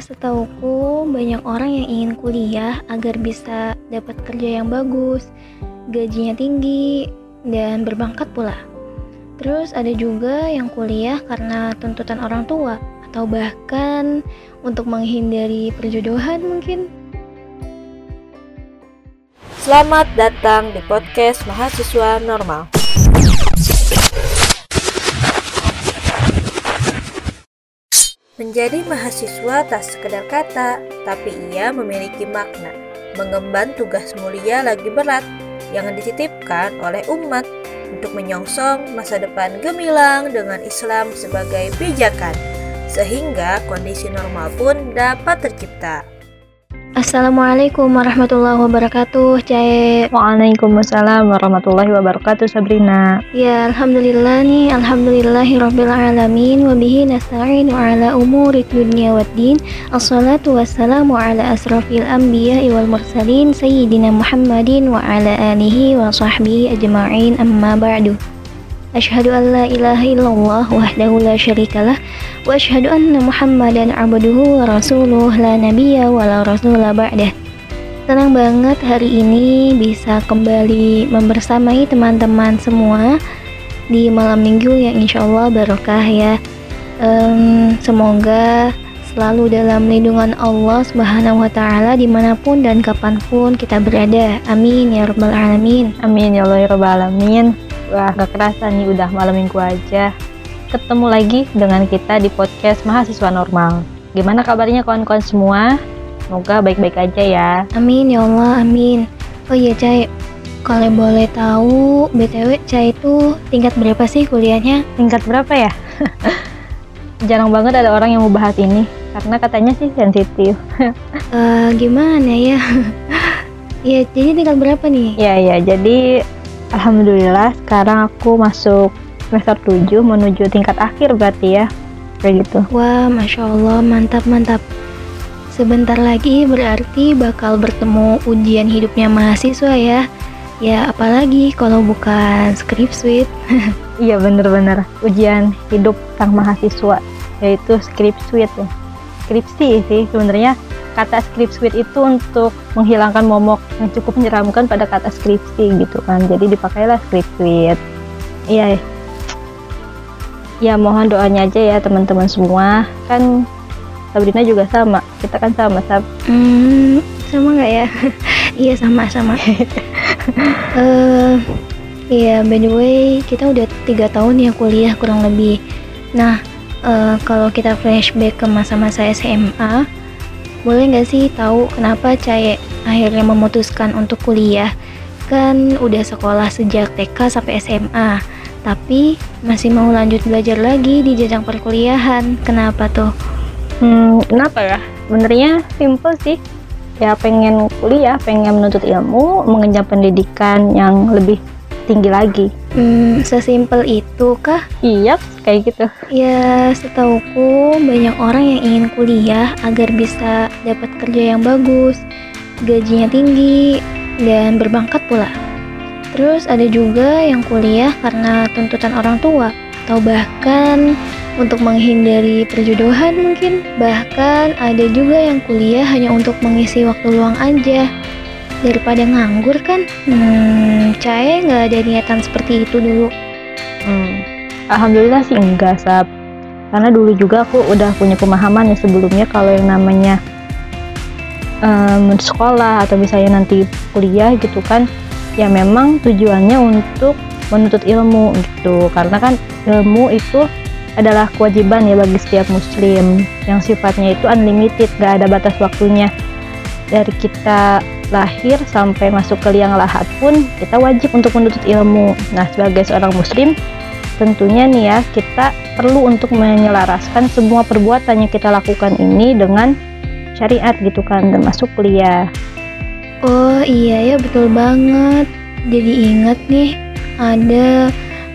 setauku banyak orang yang ingin kuliah agar bisa dapat kerja yang bagus, gajinya tinggi, dan berbangkat pula. Terus ada juga yang kuliah karena tuntutan orang tua atau bahkan untuk menghindari perjodohan mungkin. Selamat datang di podcast Mahasiswa Normal. Menjadi mahasiswa tak sekedar kata, tapi ia memiliki makna. Mengemban tugas mulia lagi berat yang dititipkan oleh umat untuk menyongsong masa depan gemilang dengan Islam sebagai pijakan, sehingga kondisi normal pun dapat tercipta. Assalamualaikum warahmatullahi wabarakatuh, Cai. Waalaikumsalam warahmatullahi wabarakatuh, Sabrina. Ya, alhamdulillah nih, alhamdulillahirabbil alamin wa bihi nasta'in wa ala umuri dunya waddin. Assalatu wassalamu ala asrafil anbiya'i wal mursalin sayyidina Muhammadin wa ala alihi wa sahbihi ajma'in amma ba'du. Asyhadu an la ilaha illallah wahdahu la syarikalah wa asyhadu anna Muhammadan abduhu wa rasuluh la nabiyya wa la rasula ba'dah. Senang banget hari ini bisa kembali membersamai teman-teman semua di malam minggu yang insya Allah barokah ya. Um, semoga selalu dalam lindungan Allah Subhanahu wa Ta'ala di mana pun dan kapan pun kita berada. Amin ya Rabbal 'Alamin. Amin ya Allah ya Rabbal 'Alamin. Wah, gak kerasa nih udah malam minggu aja. Ketemu lagi dengan kita di podcast Mahasiswa Normal. Gimana kabarnya kawan-kawan semua? Semoga baik-baik aja ya. Amin ya Allah, amin. Oh iya Cai, kalau boleh tahu BTW Cai itu tingkat berapa sih kuliahnya? Tingkat berapa ya? Jarang banget ada orang yang mau bahas ini karena katanya sih sensitif. uh, gimana ya? ya jadi tingkat berapa nih? Ya ya, jadi Alhamdulillah sekarang aku masuk semester 7 menuju tingkat akhir berarti ya. Kayak gitu. Wah masya Allah mantap mantap. Sebentar lagi berarti bakal bertemu ujian hidupnya mahasiswa ya. Ya apalagi kalau bukan script suite. Iya bener-bener. Ujian hidup sang mahasiswa yaitu script suite ya skripsi sih sebenarnya kata script suite itu untuk menghilangkan momok yang cukup menyeramkan pada kata skripsi gitu kan. Jadi dipakailah script suite. Iya. Ya mohon doanya aja ya teman-teman semua. Kan Sabrina juga sama. Kita kan sama Sab. Hmm, sama nggak ya? Iya sama sama. Uh, Iya, by the way, kita udah tiga tahun ya kuliah kurang lebih. Nah, uh, kalau kita flashback ke masa-masa SMA, boleh nggak sih tahu kenapa Caye akhirnya memutuskan untuk kuliah? Kan udah sekolah sejak TK sampai SMA, tapi masih mau lanjut belajar lagi di jenjang perkuliahan. Kenapa tuh? Hmm, kenapa ya? Sebenarnya simple sih. Ya pengen kuliah, pengen menuntut ilmu, mengenyam pendidikan yang lebih tinggi lagi. Hmm, sesimpel itu kah? Iya, kayak gitu. Ya, setauku banyak orang yang ingin kuliah agar bisa dapat kerja yang bagus, gajinya tinggi, dan berbangkat pula. Terus ada juga yang kuliah karena tuntutan orang tua, atau bahkan untuk menghindari perjodohan mungkin. Bahkan ada juga yang kuliah hanya untuk mengisi waktu luang aja daripada nganggur kan hmm Caya nggak ada niatan seperti itu dulu? Hmm. Alhamdulillah sih enggak sab karena dulu juga aku udah punya pemahaman ya sebelumnya kalau yang namanya um, sekolah atau misalnya nanti kuliah gitu kan ya memang tujuannya untuk menuntut ilmu gitu. Karena kan ilmu itu adalah kewajiban ya bagi setiap muslim. Yang sifatnya itu unlimited gak ada batas waktunya. Dari kita lahir sampai masuk ke liang lahat pun kita wajib untuk menuntut ilmu. Nah, sebagai seorang muslim tentunya nih ya kita perlu untuk menyelaraskan semua perbuatan yang kita lakukan ini dengan syariat gitu kan termasuk kuliah. Oh iya ya betul banget. Jadi ingat nih ada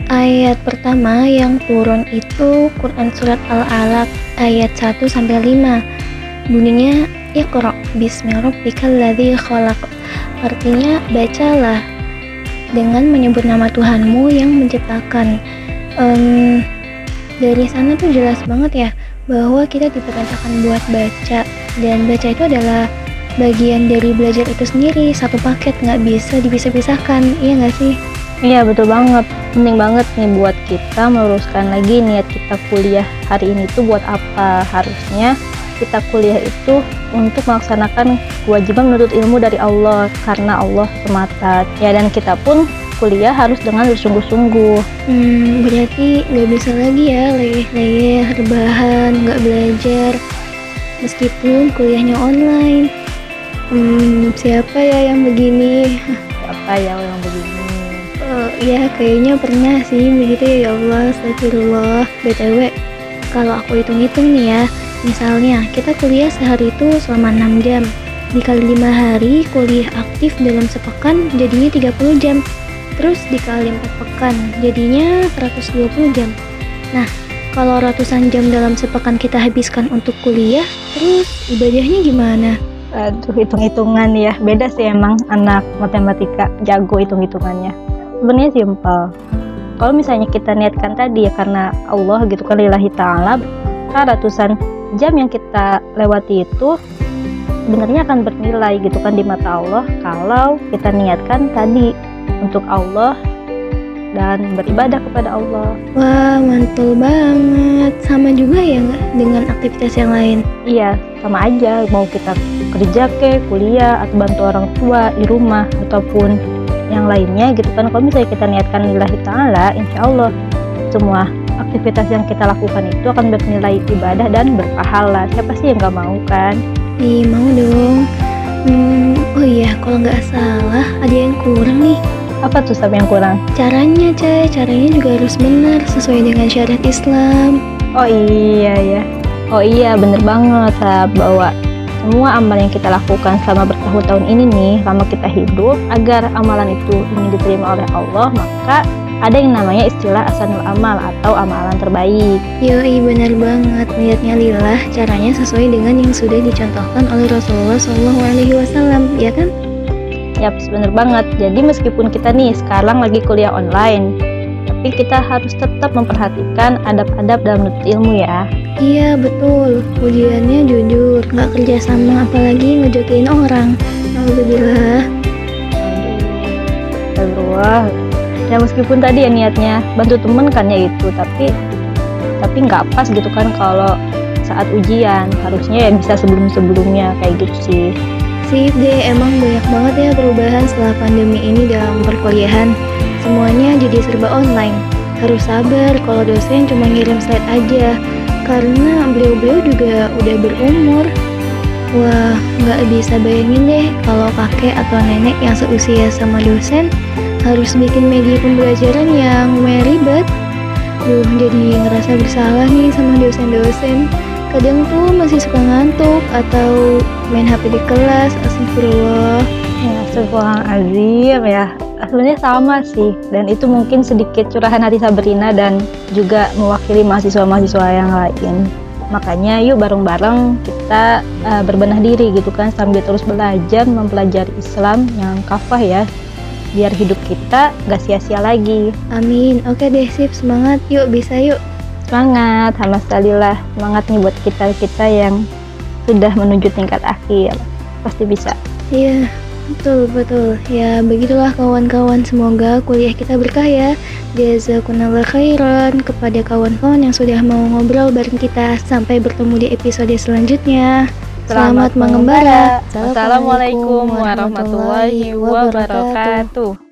ayat pertama yang turun itu Quran surat Al-Alaq ayat 1 sampai 5. Bunyinya Iqra bismi rabbikal ladzi khalaq. Artinya bacalah dengan menyebut nama Tuhanmu yang menciptakan. Um, dari sana tuh jelas banget ya bahwa kita diperintahkan buat baca. Dan baca itu adalah bagian dari belajar itu sendiri. Satu paket nggak bisa dipisah-pisahkan. Iya nggak sih? Iya betul banget. Penting banget nih buat kita meluruskan lagi niat kita kuliah hari ini tuh buat apa? Harusnya kita kuliah itu untuk melaksanakan kewajiban menuntut ilmu dari Allah karena Allah semata ya dan kita pun kuliah harus dengan bersungguh-sungguh. Hmm, berarti nggak bisa lagi ya leyeh-leyeh, rebahan, nggak belajar. Meskipun kuliahnya online. Hmm, siapa ya yang begini? Siapa ya yang begini? Oh, ya kayaknya pernah sih begitu ya, ya Allah, astagfirullah. BTW, kalau aku hitung-hitung nih ya, misalnya kita kuliah sehari itu selama 6 jam. Dikali 5 hari kuliah aktif dalam sepekan jadinya 30 jam. Terus dikali 4 pekan jadinya 120 jam. Nah kalau ratusan jam dalam sepekan kita habiskan untuk kuliah terus ibadahnya gimana? Aduh hitung-hitungan ya. Beda sih emang anak matematika jago hitung-hitungannya. Sebenarnya simpel. Kalau misalnya kita niatkan tadi ya karena Allah gitu kan lillahi ta'ala ratusan jam yang kita lewati itu sebenarnya akan bernilai gitu kan di mata Allah kalau kita niatkan tadi untuk Allah dan beribadah kepada Allah. Wah, mantul banget. Sama juga ya nggak dengan aktivitas yang lain? Iya, sama aja. Mau kita kerja ke, kuliah, atau bantu orang tua di rumah, ataupun yang lainnya gitu kan. Kalau misalnya kita niatkan lillahi ta'ala, insya Allah semua aktivitas yang kita lakukan itu akan bernilai ibadah dan berpahala. Siapa sih yang nggak mau kan? Ih, mau dong. Hmm, oh iya, kalau nggak salah ada yang kurang nih. Apa tuh sampai yang kurang? Caranya, Cai. Caranya juga harus benar sesuai dengan syariat Islam. Oh iya ya. Oh iya, bener banget sah bahwa semua amal yang kita lakukan selama bertahun-tahun ini nih, selama kita hidup, agar amalan itu ingin diterima oleh Allah, maka ada yang namanya istilah asanul amal atau amalan terbaik. Yoi benar banget niatnya lillah, caranya sesuai dengan yang sudah dicontohkan oleh Rasulullah SAW, ya kan? Yap, bener banget. Jadi meskipun kita nih sekarang lagi kuliah online, tapi kita harus tetap memperhatikan adab-adab dalam menuntut ilmu ya. Iya betul, ujiannya jujur, nggak kerja sama apalagi ngejokin orang. Alhamdulillah. Alhamdulillah. Ya meskipun tadi ya niatnya bantu temen kan ya itu, tapi tapi nggak pas gitu kan kalau saat ujian harusnya ya bisa sebelum-sebelumnya kayak gitu sih. Sip deh, emang banyak banget ya perubahan setelah pandemi ini dalam perkuliahan. Semuanya jadi serba online. Harus sabar kalau dosen cuma ngirim slide aja, karena beliau-beliau juga udah berumur. Wah, nggak bisa bayangin deh kalau kakek atau nenek yang seusia sama dosen harus bikin media pembelajaran yang lumayan ribet. Duh, jadi ngerasa bersalah nih sama dosen-dosen. Kadang tuh masih suka ngantuk atau main HP di kelas astagfirullah. Ya astagfirullahaladzim ya. Sebenarnya sama sih dan itu mungkin sedikit curahan hati Sabrina dan juga mewakili mahasiswa-mahasiswa yang lain. Makanya yuk bareng-bareng kita uh, berbenah diri gitu kan sambil terus belajar mempelajari Islam yang kafah ya biar hidup kita gak sia-sia lagi. Amin. Oke deh sip. Semangat. Yuk bisa yuk. Semangat sama sekali lah. Semangat nih buat kita kita yang sudah menuju tingkat akhir. Pasti bisa. Iya betul betul. Ya begitulah kawan-kawan. Semoga kuliah kita berkah ya. Jazakumullah khairan kepada kawan-kawan yang sudah mau ngobrol bareng kita. Sampai bertemu di episode selanjutnya Selamat mengembara. Assalamualaikum warahmatullahi wabarakatuh.